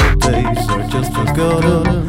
Time has changed.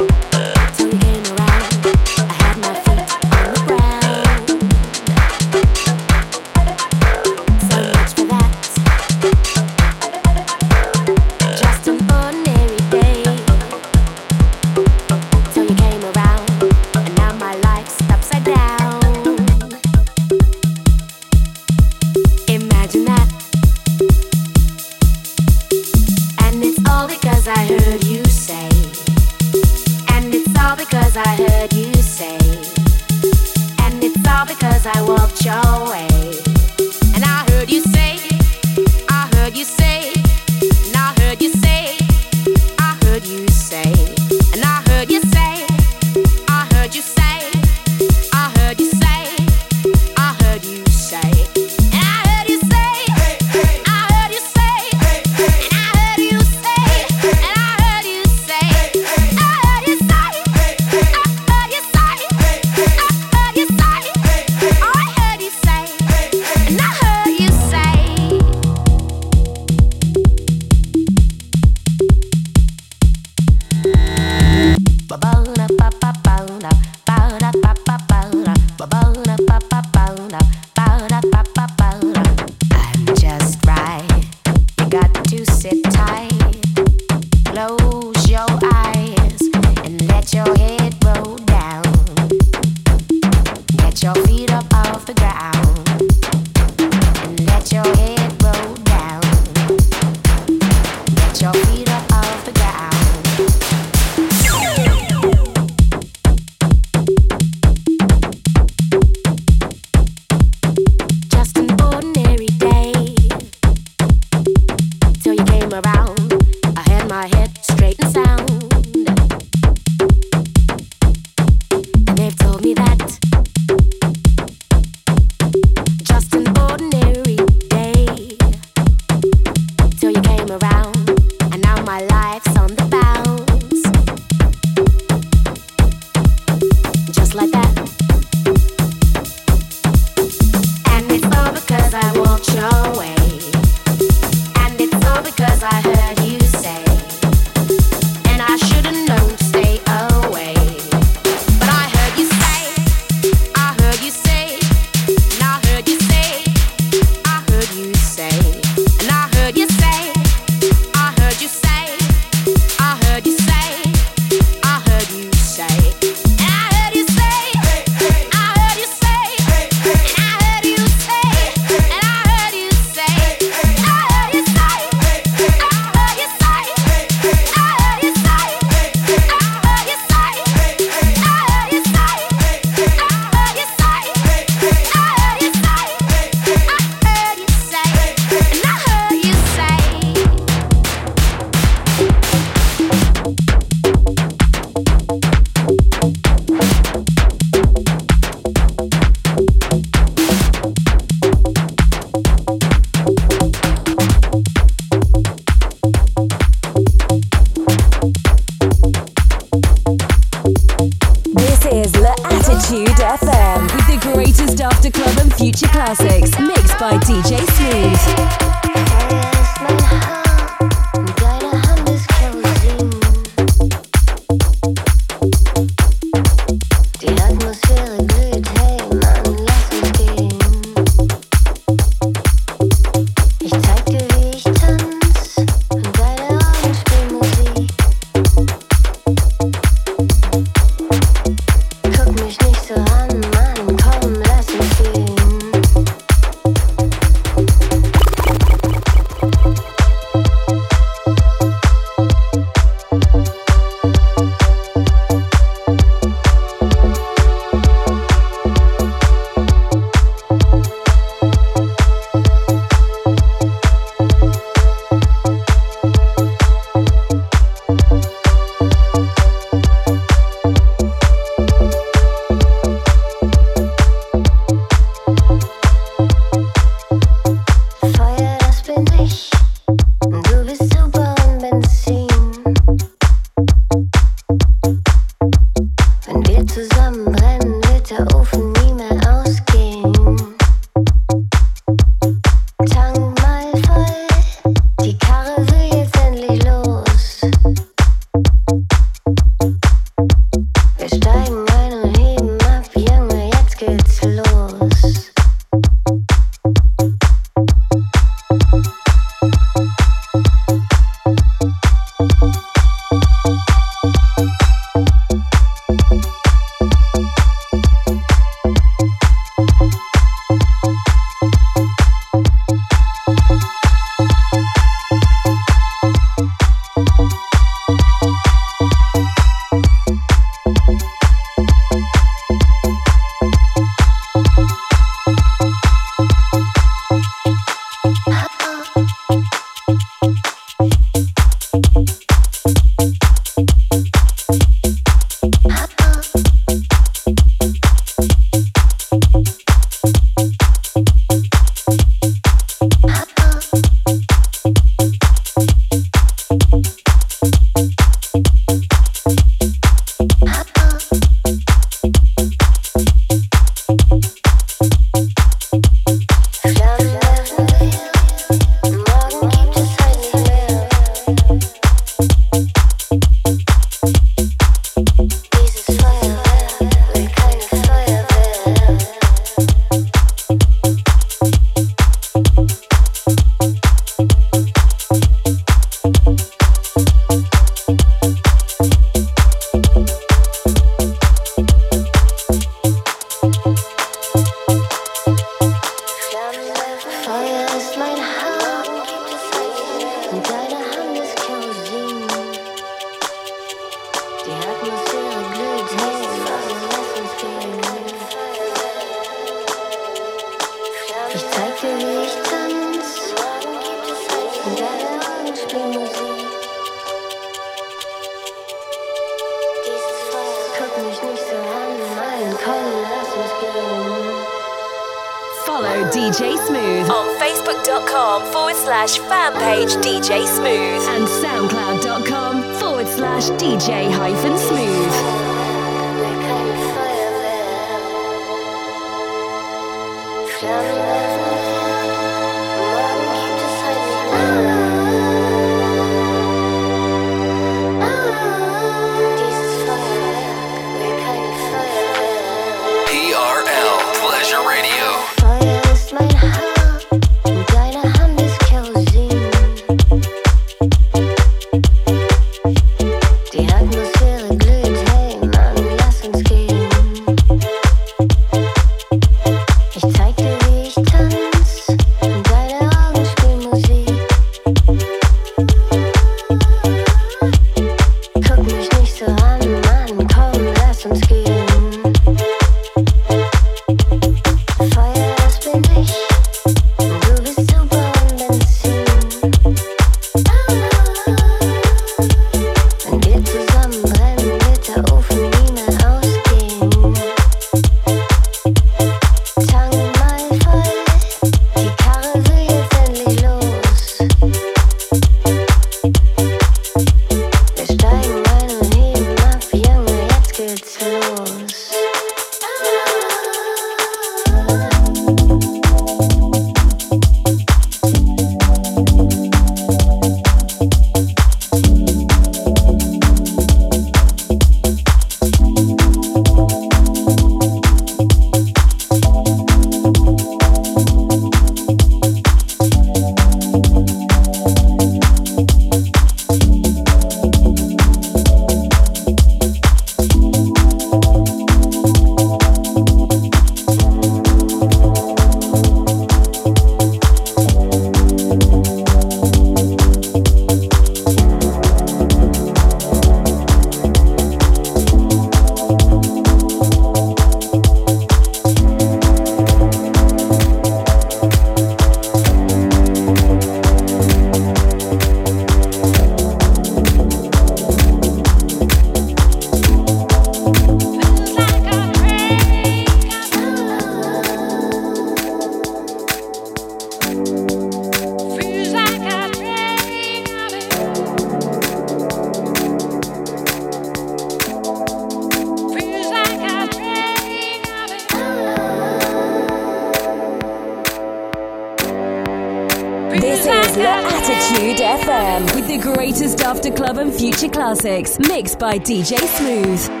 Classics, mixed by DJ Smooth.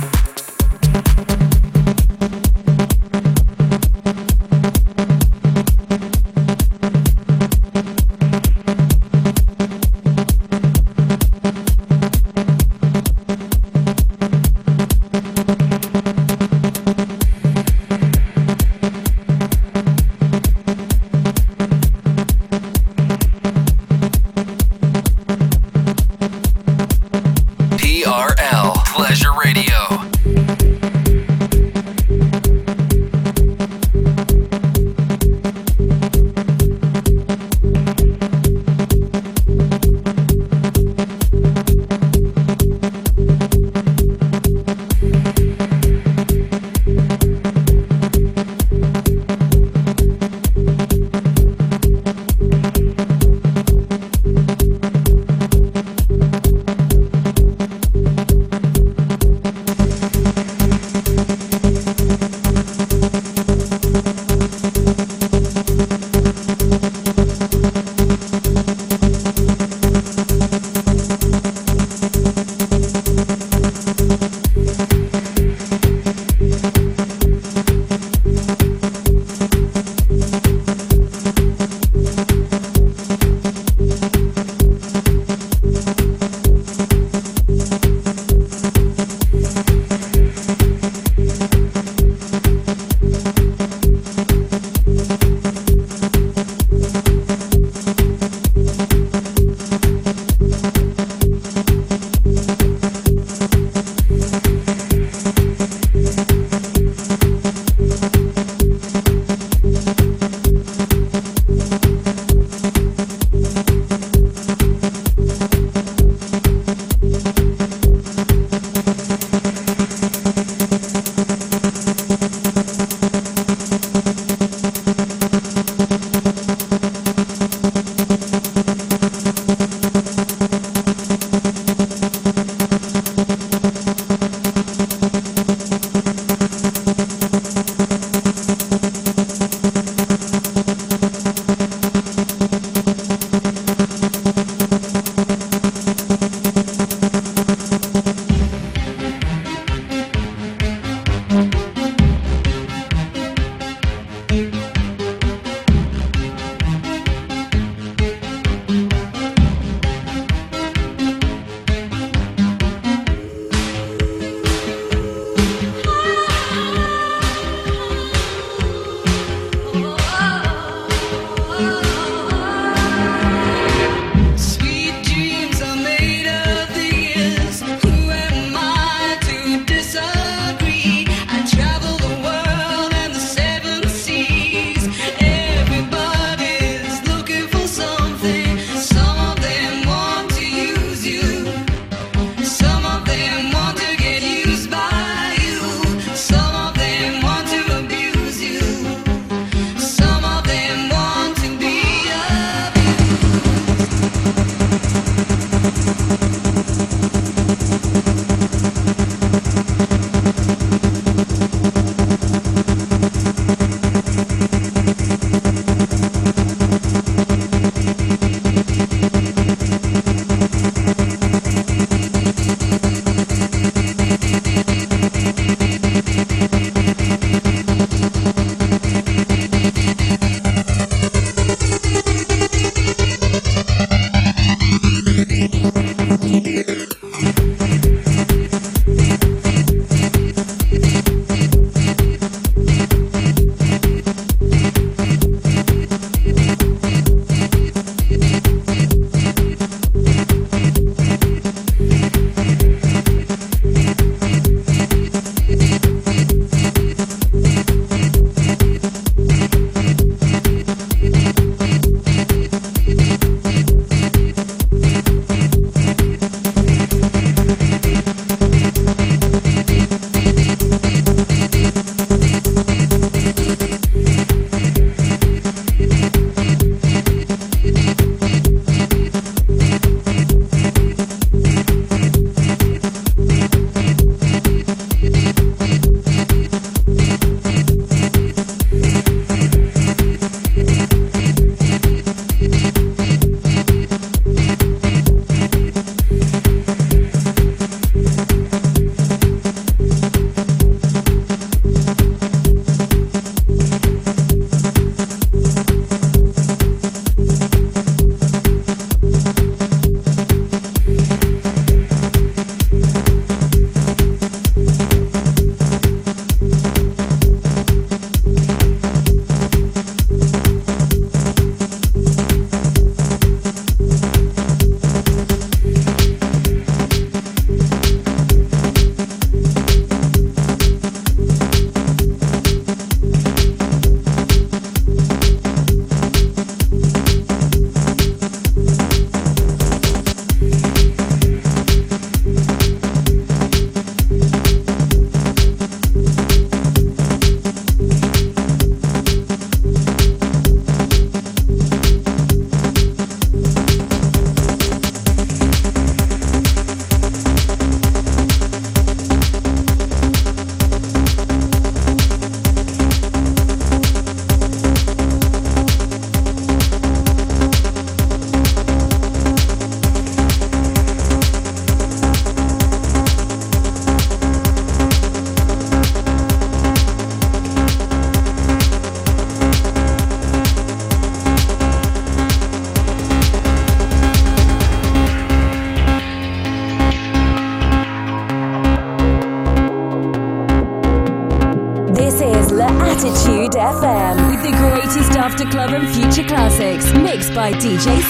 DJ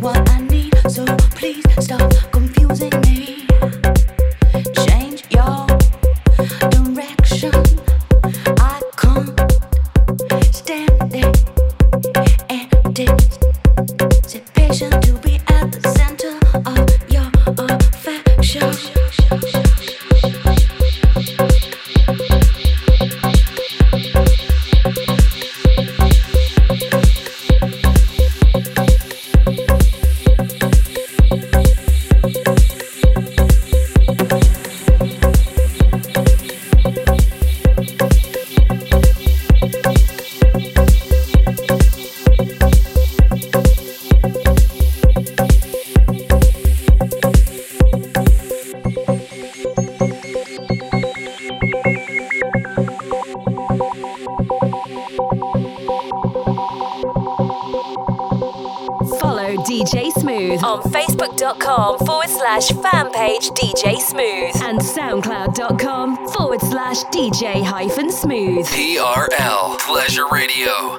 what I need, so please stop confusing me. Slash DJ hyphen smooth. TRL Pleasure Radio.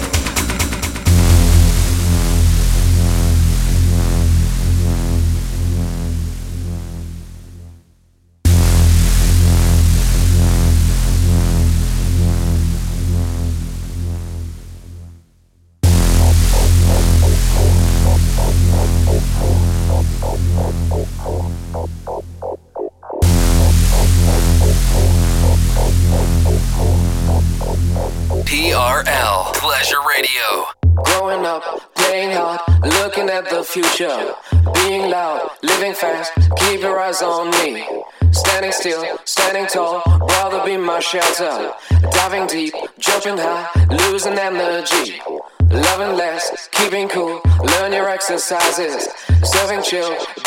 serving chill.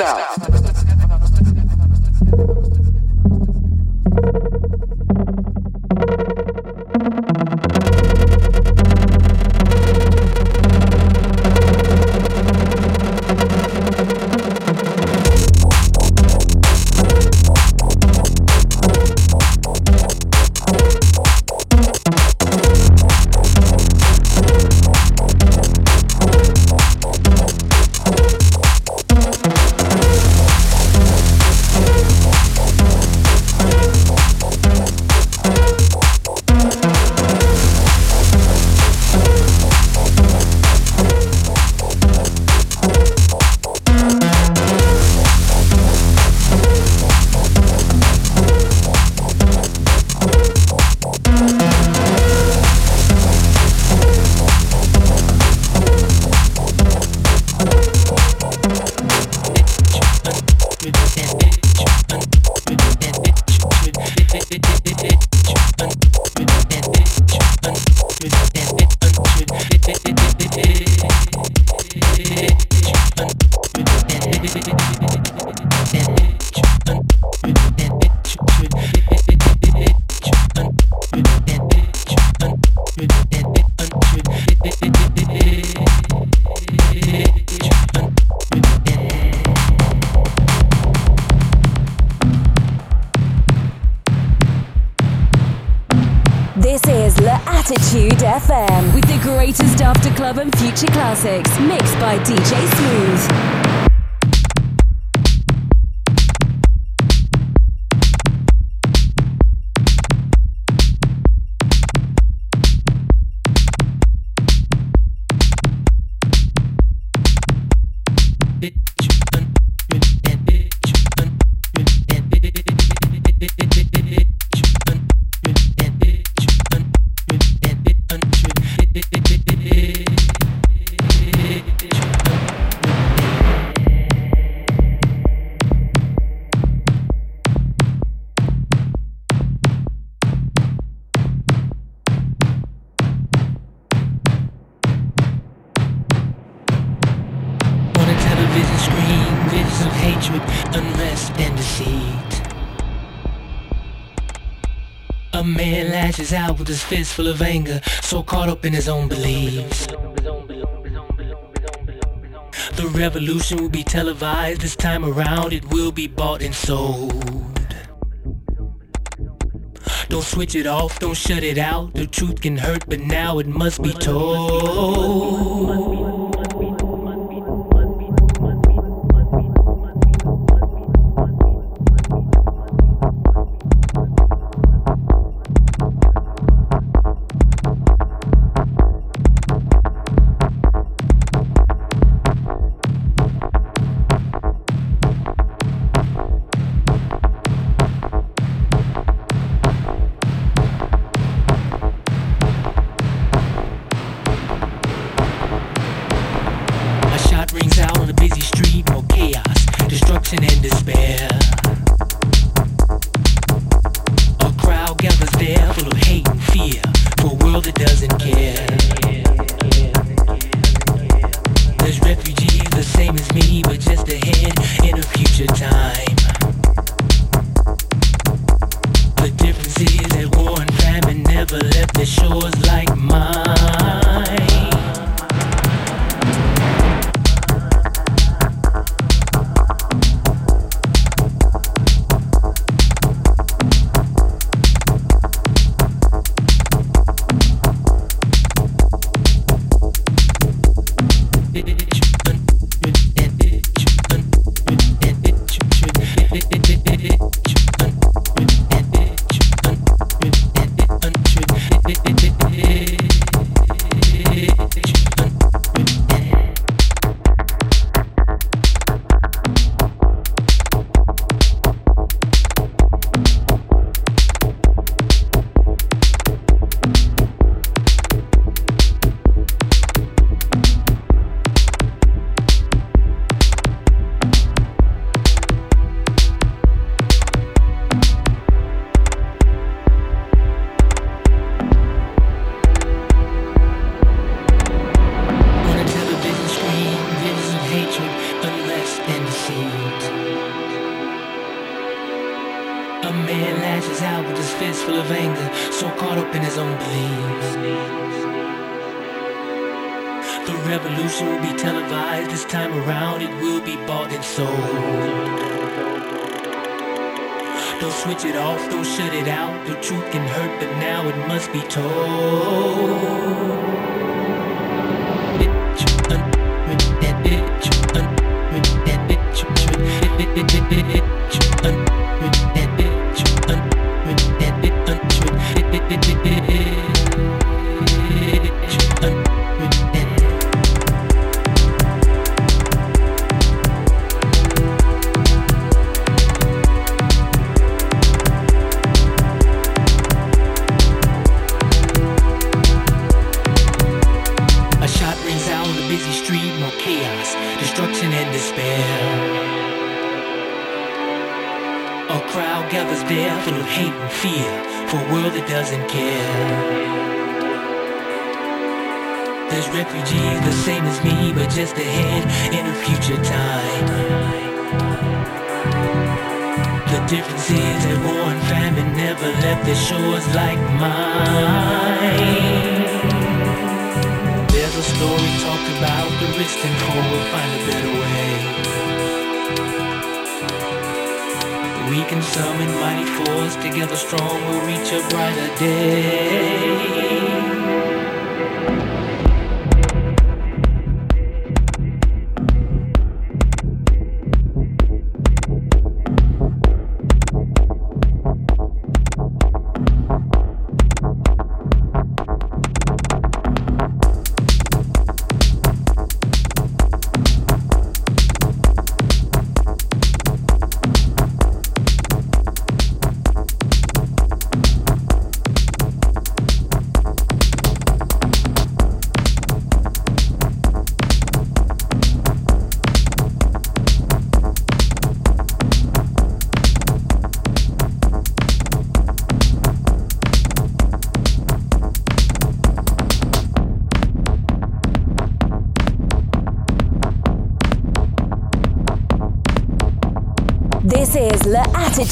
Ever stop? his fist full of anger, so caught up in his own beliefs. The revolution will be televised this time around, it will be bought and sold. Don't switch it off, don't shut it out. The truth can hurt, but now it must be told.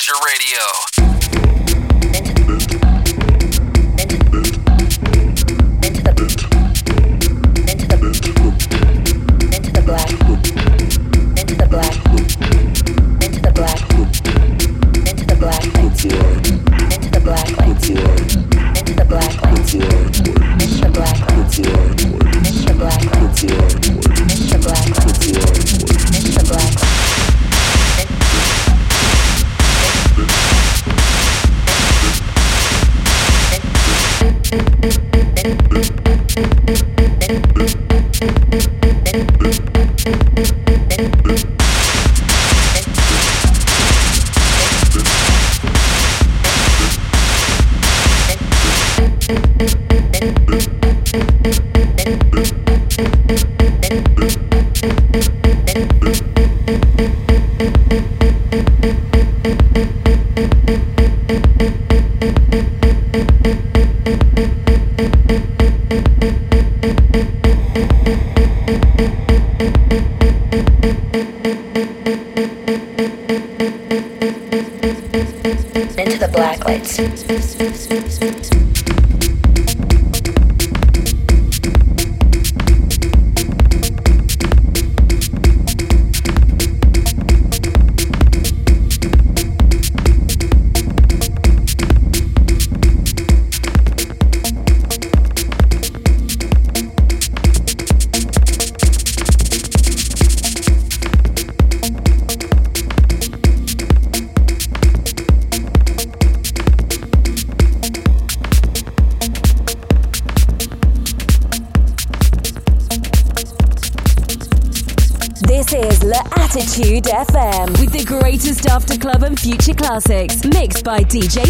by DJ